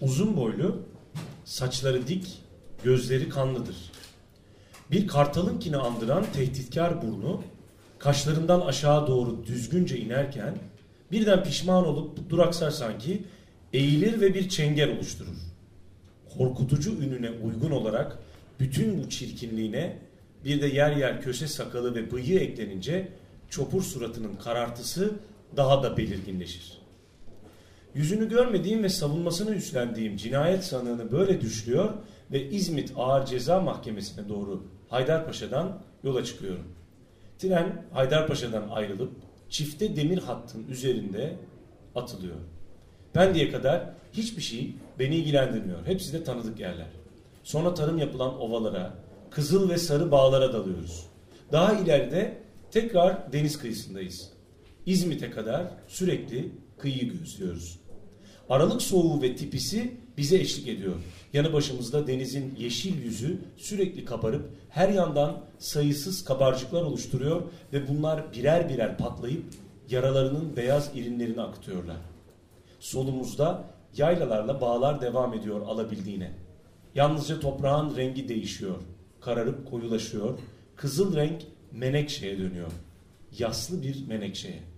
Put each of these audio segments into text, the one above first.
Uzun boylu, saçları dik, gözleri kanlıdır. Bir kartalınkini andıran tehditkar burnu, kaşlarından aşağı doğru düzgünce inerken birden pişman olup duraksar sanki eğilir ve bir çenger oluşturur. Korkutucu ününe uygun olarak bütün bu çirkinliğine bir de yer yer köse sakalı ve bıyığı eklenince çopur suratının karartısı daha da belirginleşir. Yüzünü görmediğim ve savunmasını üstlendiğim cinayet sanığını böyle düşlüyor ve İzmit Ağır Ceza Mahkemesi'ne doğru Haydarpaşa'dan yola çıkıyorum. Tren Haydarpaşa'dan ayrılıp çifte demir hattın üzerinde atılıyor. Pendik'e kadar hiçbir şey beni ilgilendirmiyor. Hepsi de tanıdık yerler. Sonra tarım yapılan ovalara, kızıl ve sarı bağlara dalıyoruz. Daha ileride tekrar deniz kıyısındayız. İzmit'e kadar sürekli kıyıyı gözlüyoruz. Aralık soğuğu ve tipisi bize eşlik ediyor. Yanı başımızda denizin yeşil yüzü sürekli kabarıp her yandan sayısız kabarcıklar oluşturuyor ve bunlar birer birer patlayıp yaralarının beyaz irinlerini akıtıyorlar. Solumuzda yaylalarla bağlar devam ediyor alabildiğine. Yalnızca toprağın rengi değişiyor. Kararıp koyulaşıyor. Kızıl renk menekşeye dönüyor. Yaslı bir menekşeye.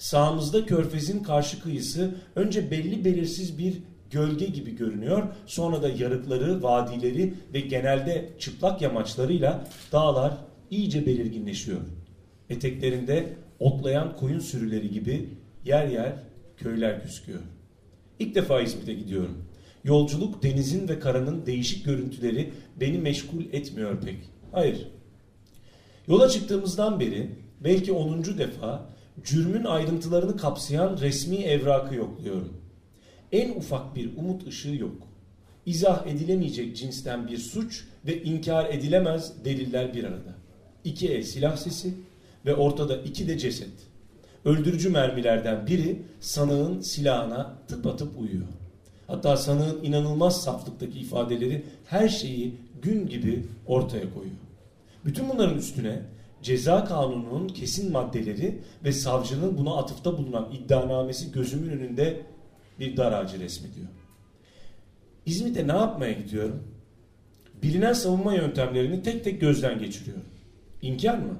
Sağımızda körfezin karşı kıyısı önce belli belirsiz bir gölge gibi görünüyor. Sonra da yarıkları, vadileri ve genelde çıplak yamaçlarıyla dağlar iyice belirginleşiyor. Eteklerinde otlayan koyun sürüleri gibi yer yer köyler gözüküyor. İlk defa İzmit'e gidiyorum. Yolculuk denizin ve karanın değişik görüntüleri beni meşgul etmiyor pek. Hayır. Yola çıktığımızdan beri belki 10. defa cürmün ayrıntılarını kapsayan resmi evrakı yokluyorum. En ufak bir umut ışığı yok. İzah edilemeyecek cinsten bir suç ve inkar edilemez deliller bir arada. İki el silah sesi ve ortada iki de ceset. Öldürücü mermilerden biri sanığın silahına tıpatıp uyuyor. Hatta sanığın inanılmaz saflıktaki ifadeleri her şeyi gün gibi ortaya koyuyor. Bütün bunların üstüne ceza kanununun kesin maddeleri ve savcının buna atıfta bulunan iddianamesi gözümün önünde bir dar ağacı resmediyor. İzmit'e ne yapmaya gidiyorum? Bilinen savunma yöntemlerini tek tek gözden geçiriyorum. İnkar mı?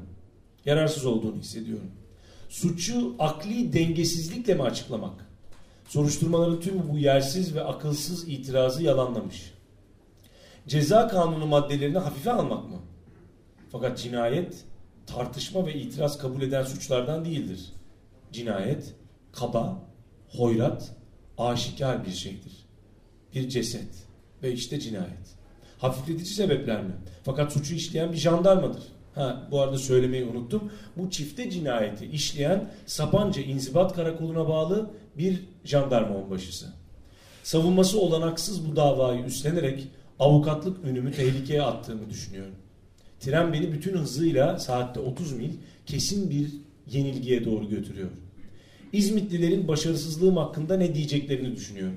Yararsız olduğunu hissediyorum. Suçu akli dengesizlikle mi açıklamak? Soruşturmaların tümü bu yersiz ve akılsız itirazı yalanlamış. Ceza kanunu maddelerini hafife almak mı? Fakat cinayet tartışma ve itiraz kabul eden suçlardan değildir. Cinayet kaba, hoyrat, aşikar bir şeydir. Bir ceset ve işte cinayet. Hafifletici sebepler mi? Fakat suçu işleyen bir jandarmadır. Ha, bu arada söylemeyi unuttum. Bu çifte cinayeti işleyen Sapanca İnzibat Karakolu'na bağlı bir jandarma onbaşısı. Savunması olanaksız bu davayı üstlenerek avukatlık ünümü tehlikeye attığımı düşünüyorum. Tren beni bütün hızıyla saatte 30 mil kesin bir yenilgiye doğru götürüyor. İzmitlilerin başarısızlığım hakkında ne diyeceklerini düşünüyorum.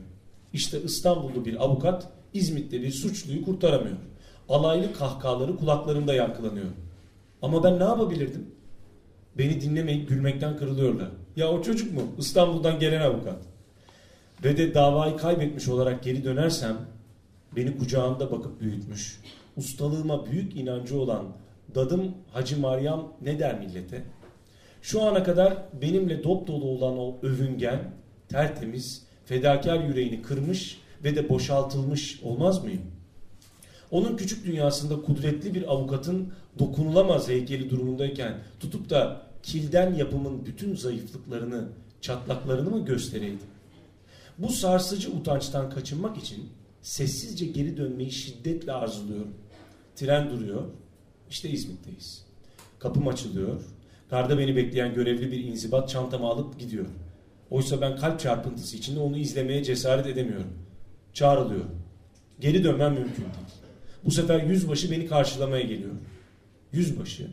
İşte İstanbul'da bir avukat İzmit'te bir suçluyu kurtaramıyor. Alaylı kahkahaları kulaklarımda yankılanıyor. Ama ben ne yapabilirdim? Beni dinlemeyip gülmekten kırılıyorlar. Ya o çocuk mu? İstanbul'dan gelen avukat. Ve de davayı kaybetmiş olarak geri dönersem beni kucağında bakıp büyütmüş. Ustalığıma büyük inancı olan dadım Hacı Maryam ne der millete? Şu ana kadar benimle dop dolu olan o övüngen, tertemiz, fedakar yüreğini kırmış ve de boşaltılmış olmaz mıyım? Onun küçük dünyasında kudretli bir avukatın dokunulamaz heykeli durumundayken tutup da kilden yapımın bütün zayıflıklarını, çatlaklarını mı göstereydim? Bu sarsıcı utançtan kaçınmak için sessizce geri dönmeyi şiddetle arzuluyorum. Tren duruyor. İşte İzmit'teyiz. Kapım açılıyor. Garda beni bekleyen görevli bir inzibat çantamı alıp gidiyor. Oysa ben kalp çarpıntısı içinde onu izlemeye cesaret edemiyorum. Çağrılıyor. Geri dönmem mümkün değil. Bu sefer yüzbaşı beni karşılamaya geliyor. Yüzbaşı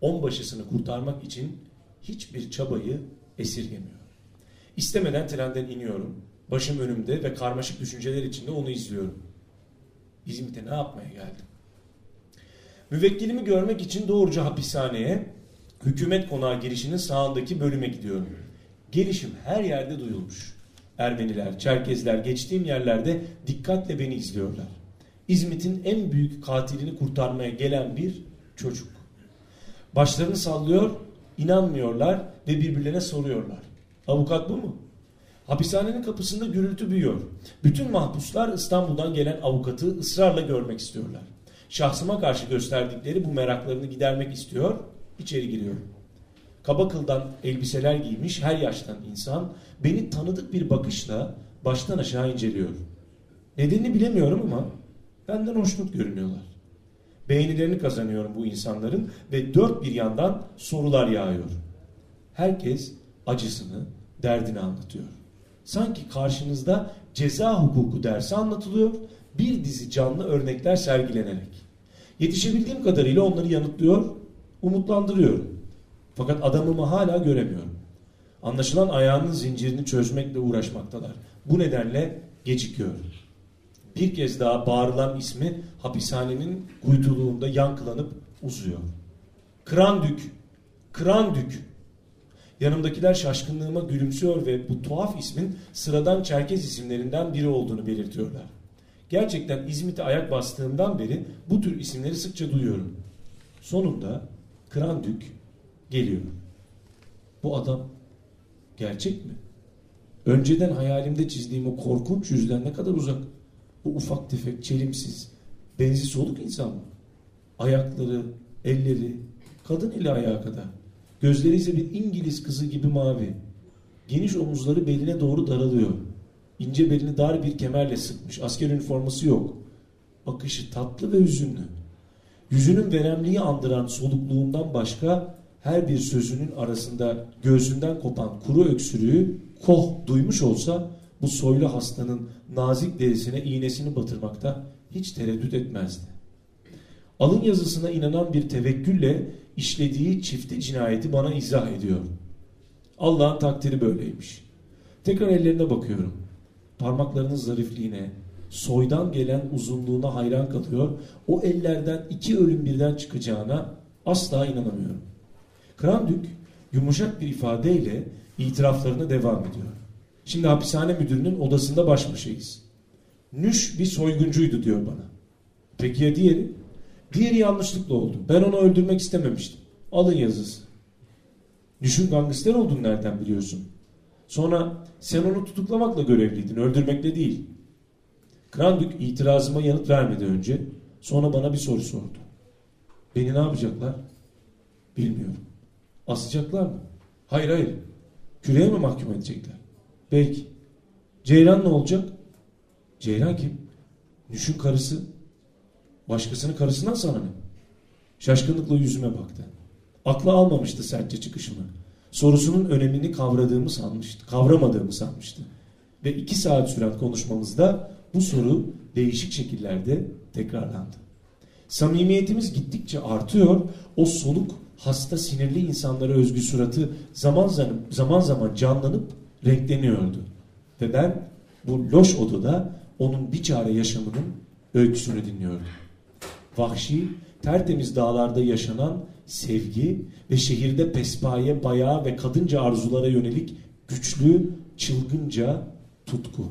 onbaşısını kurtarmak için hiçbir çabayı esirgemiyor. İstemeden trenden iniyorum. Başım önümde ve karmaşık düşünceler içinde onu izliyorum. İzmit'e ne yapmaya geldim? Müvekkilimi görmek için doğruca hapishaneye, hükümet konağı girişinin sağındaki bölüme gidiyorum. Gelişim her yerde duyulmuş. Ermeniler, Çerkezler geçtiğim yerlerde dikkatle beni izliyorlar. İzmit'in en büyük katilini kurtarmaya gelen bir çocuk. Başlarını sallıyor, inanmıyorlar ve birbirlerine soruyorlar. Avukat bu mu? Hapishanenin kapısında gürültü büyüyor. Bütün mahpuslar İstanbul'dan gelen avukatı ısrarla görmek istiyorlar. Şahsıma karşı gösterdikleri bu meraklarını gidermek istiyor, içeri giriyor. Kaba kıldan elbiseler giymiş her yaştan insan beni tanıdık bir bakışla baştan aşağı inceliyor. Nedenini bilemiyorum ama benden hoşnut görünüyorlar. Beğenilerini kazanıyorum bu insanların ve dört bir yandan sorular yağıyor. Herkes acısını, derdini anlatıyor. Sanki karşınızda ceza hukuku dersi anlatılıyor, bir dizi canlı örnekler sergilenerek. Yetişebildiğim kadarıyla onları yanıtlıyor, umutlandırıyorum. Fakat adamımı hala göremiyorum. Anlaşılan ayağının zincirini çözmekle uğraşmaktalar. Bu nedenle gecikiyor. Bir kez daha bağırılan ismi hapishanenin kuytuluğunda yankılanıp uzuyor. Krandük, Krandük. Yanımdakiler şaşkınlığıma gülümsüyor ve bu tuhaf ismin sıradan Çerkez isimlerinden biri olduğunu belirtiyorlar. Gerçekten İzmit'e ayak bastığımdan beri bu tür isimleri sıkça duyuyorum. Sonunda Krandük geliyor. Bu adam gerçek mi? Önceden hayalimde çizdiğim o korkunç yüzden ne kadar uzak. Bu ufak tefek, çelimsiz, benzi soluk insan mı? Ayakları, elleri, kadın eli ayağa kadar. Gözleri ise bir İngiliz kızı gibi mavi. Geniş omuzları beline doğru daralıyor. İnce belini dar bir kemerle sıkmış. Asker üniforması yok. Bakışı tatlı ve hüzünlü. Yüzünün veremliği andıran solukluğundan başka her bir sözünün arasında göğsünden kopan kuru öksürüğü koh duymuş olsa bu soylu hastanın nazik derisine iğnesini batırmakta hiç tereddüt etmezdi. Alın yazısına inanan bir tevekkülle işlediği çifte cinayeti bana izah ediyor. Allah'ın takdiri böyleymiş. Tekrar ellerine bakıyorum. Parmaklarının zarifliğine, soydan gelen uzunluğuna hayran kalıyor. O ellerden iki ölüm birden çıkacağına asla inanamıyorum. Krandük yumuşak bir ifadeyle itiraflarına devam ediyor. Şimdi hapishane müdürünün odasında baş başayız. Nüş bir soyguncuydu diyor bana. Peki ya diğeri? Diğeri yanlışlıkla oldu. Ben onu öldürmek istememiştim. Alın yazısı. Nüş'ün gangster olduğunu nereden biliyorsun? Sonra sen onu tutuklamakla görevliydin, öldürmekle değil. Krandük itirazıma yanıt vermedi önce. Sonra bana bir soru sordu. Beni ne yapacaklar? Bilmiyorum. Asacaklar mı? Hayır hayır. Küreye mi mahkum edecekler? Belki. Ceylan ne olacak? Ceylan kim? Nüş'ün karısı. Başkasının karısından sana ne? Şaşkınlıkla yüzüme baktı. Aklı almamıştı sertçe çıkışımı. Sorusunun önemini kavradığımı sanmıştı. Kavramadığımı sanmıştı. Ve iki saat süren konuşmamızda bu soru değişik şekillerde tekrarlandı. Samimiyetimiz gittikçe artıyor. O soluk, hasta, sinirli insanlara özgü suratı zaman zaman, zaman zaman canlanıp renkleniyordu. Ve ben bu loş odada onun bir çare yaşamının öyküsünü dinliyordum. Vahşi, tertemiz dağlarda yaşanan sevgi ve şehirde pespaye, bayağı ve kadınca arzulara yönelik güçlü, çılgınca tutku.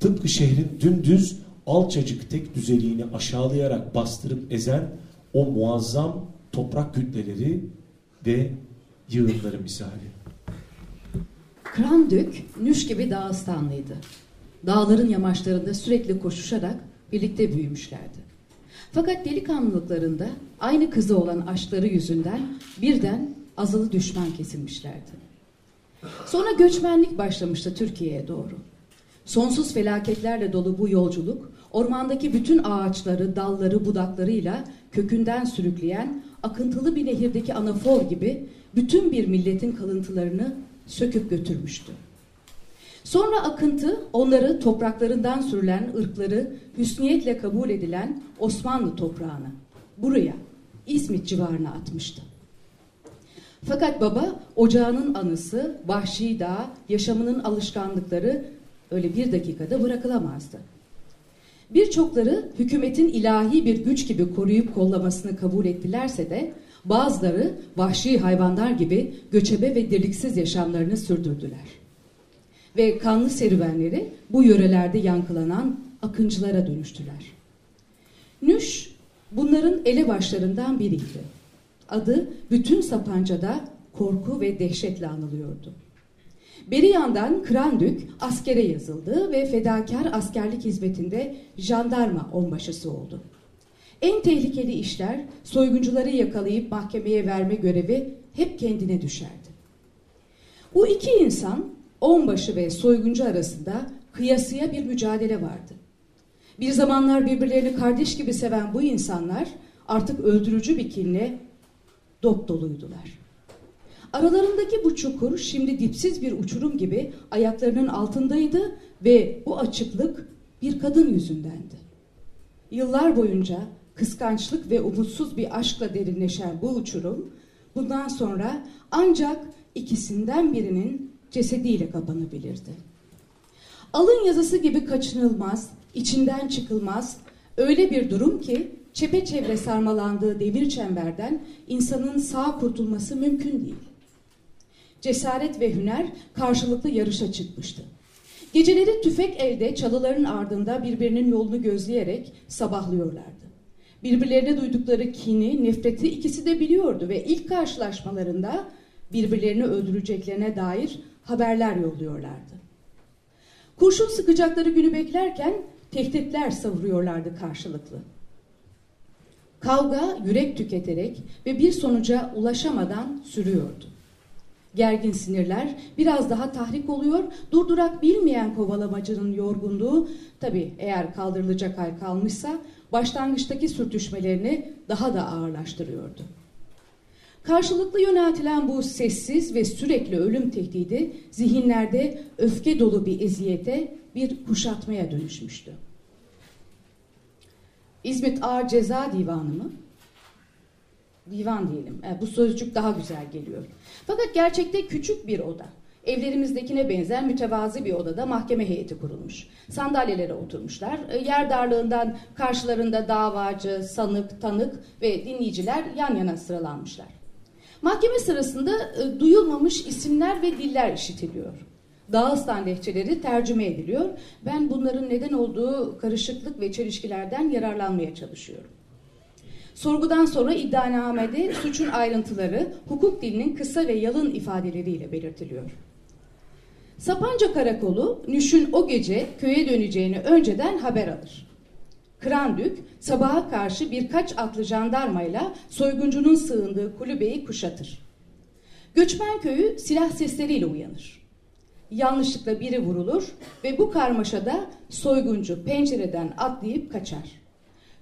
Tıpkı şehrin dümdüz, alçacık tek düzeliğini aşağılayarak bastırıp ezen o muazzam toprak kütleleri ve yığınları misali. Krandük, Nüş gibi Dağıstanlıydı. Dağların yamaçlarında sürekli koşuşarak birlikte büyümüşlerdi. Fakat delikanlılıklarında aynı kızı olan aşkları yüzünden birden azılı düşman kesilmişlerdi. Sonra göçmenlik başlamıştı Türkiye'ye doğru. Sonsuz felaketlerle dolu bu yolculuk ormandaki bütün ağaçları, dalları, budaklarıyla kökünden sürükleyen akıntılı bir nehirdeki anafor gibi bütün bir milletin kalıntılarını söküp götürmüştü. Sonra akıntı onları topraklarından sürülen ırkları hüsniyetle kabul edilen Osmanlı toprağına, buraya, İzmit civarına atmıştı. Fakat baba ocağının anısı, vahşi dağ, yaşamının alışkanlıkları öyle bir dakikada bırakılamazdı. Birçokları hükümetin ilahi bir güç gibi koruyup kollamasını kabul ettilerse de bazıları vahşi hayvanlar gibi göçebe ve deliksiz yaşamlarını sürdürdüler. Ve kanlı serüvenleri bu yörelerde yankılanan akıncılara dönüştüler. Nüş bunların elebaşlarından biriydi. Adı bütün Sapanca'da korku ve dehşetle anılıyordu. Beri yandan Krandük askere yazıldı ve fedakar askerlik hizmetinde jandarma onbaşısı oldu. En tehlikeli işler soyguncuları yakalayıp mahkemeye verme görevi hep kendine düşerdi. Bu iki insan onbaşı ve soyguncu arasında kıyasıya bir mücadele vardı. Bir zamanlar birbirlerini kardeş gibi seven bu insanlar artık öldürücü bir kinle dop doluydular. Aralarındaki bu çukur şimdi dipsiz bir uçurum gibi ayaklarının altındaydı ve bu açıklık bir kadın yüzündendi. Yıllar boyunca kıskançlık ve umutsuz bir aşkla derinleşen bu uçurum bundan sonra ancak ikisinden birinin cesediyle kapanabilirdi. Alın yazısı gibi kaçınılmaz, içinden çıkılmaz öyle bir durum ki çepeçevre sarmalandığı demir çemberden insanın sağ kurtulması mümkün değil. Cesaret ve hüner karşılıklı yarışa çıkmıştı. Geceleri tüfek elde çalıların ardında birbirinin yolunu gözleyerek sabahlıyorlardı. Birbirlerine duydukları kini, nefreti ikisi de biliyordu ve ilk karşılaşmalarında birbirlerini öldüreceklerine dair haberler yolluyorlardı. Kurşun sıkacakları günü beklerken tehditler savuruyorlardı karşılıklı. Kavga yürek tüketerek ve bir sonuca ulaşamadan sürüyordu. Gergin sinirler biraz daha tahrik oluyor, durdurak bilmeyen kovalamacının yorgunluğu, tabi eğer kaldırılacak hal kalmışsa, başlangıçtaki sürtüşmelerini daha da ağırlaştırıyordu. Karşılıklı yöneltilen bu sessiz ve sürekli ölüm tehdidi zihinlerde öfke dolu bir eziyete, bir kuşatmaya dönüşmüştü. İzmit Ağır Ceza Divanı mı? Divan diyelim. Yani bu sözcük daha güzel geliyor. Fakat gerçekte küçük bir oda. Evlerimizdekine benzer mütevazi bir odada mahkeme heyeti kurulmuş. Sandalyelere oturmuşlar. E, yer darlığından karşılarında davacı, sanık, tanık ve dinleyiciler yan yana sıralanmışlar. Mahkeme sırasında e, duyulmamış isimler ve diller işitiliyor. Dağıstan lehçeleri tercüme ediliyor. Ben bunların neden olduğu karışıklık ve çelişkilerden yararlanmaya çalışıyorum. Sorgudan sonra iddianamede suçun ayrıntıları hukuk dilinin kısa ve yalın ifadeleriyle belirtiliyor. Sapanca Karakolu Nüş'ün o gece köye döneceğini önceden haber alır. Krandük sabaha karşı birkaç atlı jandarmayla soyguncunun sığındığı kulübeyi kuşatır. Göçmen köyü silah sesleriyle uyanır. Yanlışlıkla biri vurulur ve bu karmaşada soyguncu pencereden atlayıp kaçar.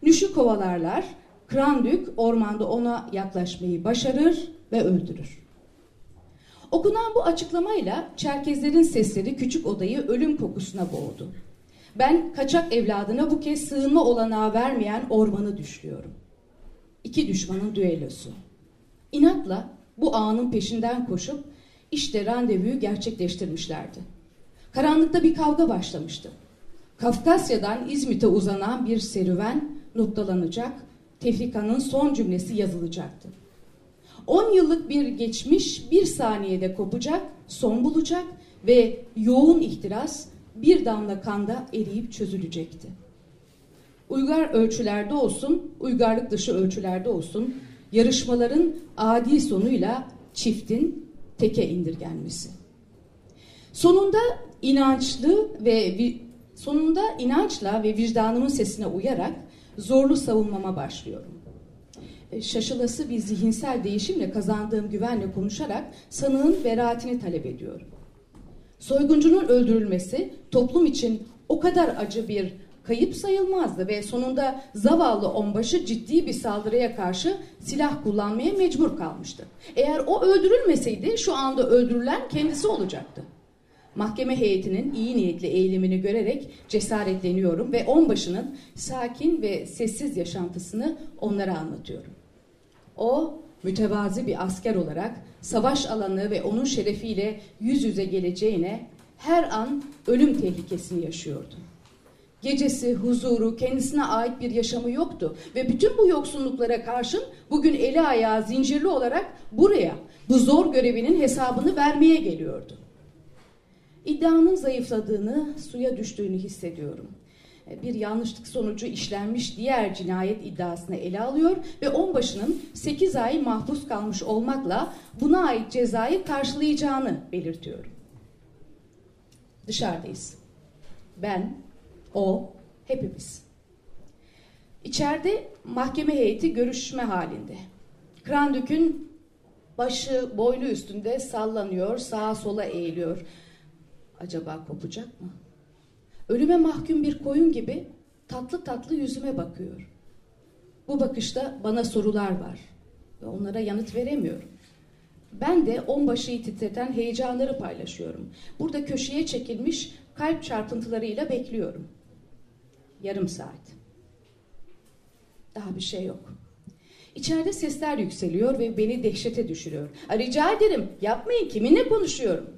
Nüş'ü kovalarlar, Krandük ormanda ona yaklaşmayı başarır ve öldürür. Okunan bu açıklamayla Çerkezlerin sesleri küçük odayı ölüm kokusuna boğdu. Ben kaçak evladına bu kez sığınma olanağı vermeyen ormanı düşlüyorum. İki düşmanın düellosu. İnatla bu ağanın peşinden koşup işte randevuyu gerçekleştirmişlerdi. Karanlıkta bir kavga başlamıştı. Kafkasya'dan İzmit'e uzanan bir serüven noktalanacak, tefrikanın son cümlesi yazılacaktı. On yıllık bir geçmiş bir saniyede kopacak, son bulacak ve yoğun ihtiras bir damla kanda eriyip çözülecekti. Uygar ölçülerde olsun, uygarlık dışı ölçülerde olsun, yarışmaların adi sonuyla çiftin teke indirgenmesi. Sonunda inançlı ve sonunda inançla ve vicdanımın sesine uyarak zorlu savunmama başlıyorum. E, şaşılası bir zihinsel değişimle kazandığım güvenle konuşarak sanığın beraatini talep ediyorum. Soyguncunun öldürülmesi toplum için o kadar acı bir kayıp sayılmazdı ve sonunda zavallı onbaşı ciddi bir saldırıya karşı silah kullanmaya mecbur kalmıştı. Eğer o öldürülmeseydi şu anda öldürülen kendisi olacaktı. Mahkeme heyetinin iyi niyetli eğilimini görerek cesaretleniyorum ve onbaşının sakin ve sessiz yaşantısını onlara anlatıyorum. O mütevazi bir asker olarak savaş alanı ve onun şerefiyle yüz yüze geleceğine her an ölüm tehlikesini yaşıyordu. Gecesi, huzuru, kendisine ait bir yaşamı yoktu ve bütün bu yoksunluklara karşın bugün eli ayağı zincirli olarak buraya, bu zor görevinin hesabını vermeye geliyordu. İddianın zayıfladığını, suya düştüğünü hissediyorum. Bir yanlışlık sonucu işlenmiş diğer cinayet iddiasını ele alıyor ve onbaşının 8 ay mahpus kalmış olmakla buna ait cezayı karşılayacağını belirtiyorum. Dışarıdayız. Ben, o, hepimiz. İçeride mahkeme heyeti görüşme halinde. Krandük'ün başı boynu üstünde sallanıyor, sağa sola eğiliyor. Acaba kopacak mı? Ölüme mahkum bir koyun gibi tatlı tatlı yüzüme bakıyor. Bu bakışta bana sorular var ve onlara yanıt veremiyorum. Ben de onbaşıyı titreten heyecanları paylaşıyorum. Burada köşeye çekilmiş kalp çarpıntılarıyla bekliyorum. Yarım saat. Daha bir şey yok. İçeride sesler yükseliyor ve beni dehşete düşürüyor. Rica ederim yapmayın kiminle konuşuyorum?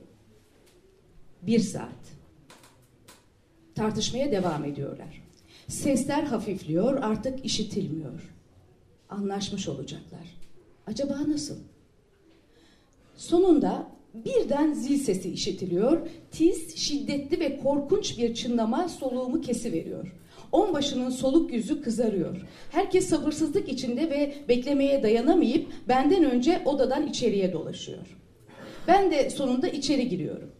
Bir saat. Tartışmaya devam ediyorlar. Sesler hafifliyor artık işitilmiyor. Anlaşmış olacaklar. Acaba nasıl? Sonunda birden zil sesi işitiliyor. Tiz, şiddetli ve korkunç bir çınlama soluğumu kesiveriyor. Onbaşının soluk yüzü kızarıyor. Herkes sabırsızlık içinde ve beklemeye dayanamayıp benden önce odadan içeriye dolaşıyor. Ben de sonunda içeri giriyorum.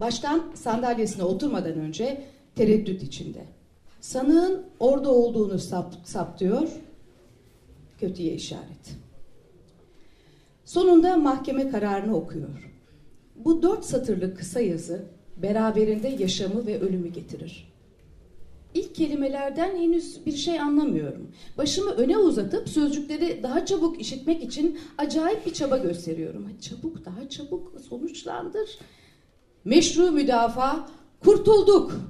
Baştan sandalyesine oturmadan önce tereddüt içinde. Sanığın orada olduğunu sap, saptıyor. Kötüye işaret. Sonunda mahkeme kararını okuyor. Bu dört satırlık kısa yazı beraberinde yaşamı ve ölümü getirir. İlk kelimelerden henüz bir şey anlamıyorum. Başımı öne uzatıp sözcükleri daha çabuk işitmek için acayip bir çaba gösteriyorum. Çabuk, daha çabuk sonuçlandır. Meşru müdafaa, kurtulduk.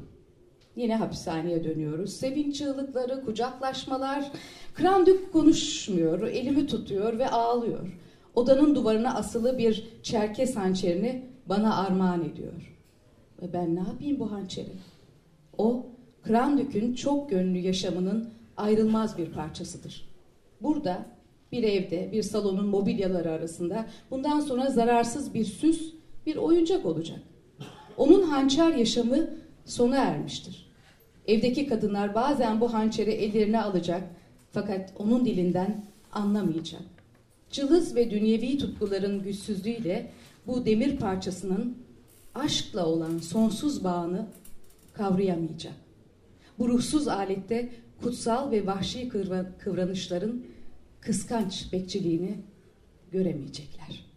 Yine hapishaneye dönüyoruz. Sevinç çığlıkları, kucaklaşmalar. Krandük konuşmuyor, elimi tutuyor ve ağlıyor. Odanın duvarına asılı bir çerkes hançerini bana armağan ediyor. Ve ben ne yapayım bu hançeri? O, Krandük'ün çok gönlü yaşamının ayrılmaz bir parçasıdır. Burada, bir evde, bir salonun mobilyaları arasında bundan sonra zararsız bir süs, bir oyuncak olacak. Onun hançer yaşamı sona ermiştir. Evdeki kadınlar bazen bu hançeri ellerine alacak fakat onun dilinden anlamayacak. Cılız ve dünyevi tutkuların güçsüzlüğüyle bu demir parçasının aşkla olan sonsuz bağını kavrayamayacak. Bu ruhsuz alette kutsal ve vahşi kıvranışların kıskanç bekçiliğini göremeyecekler.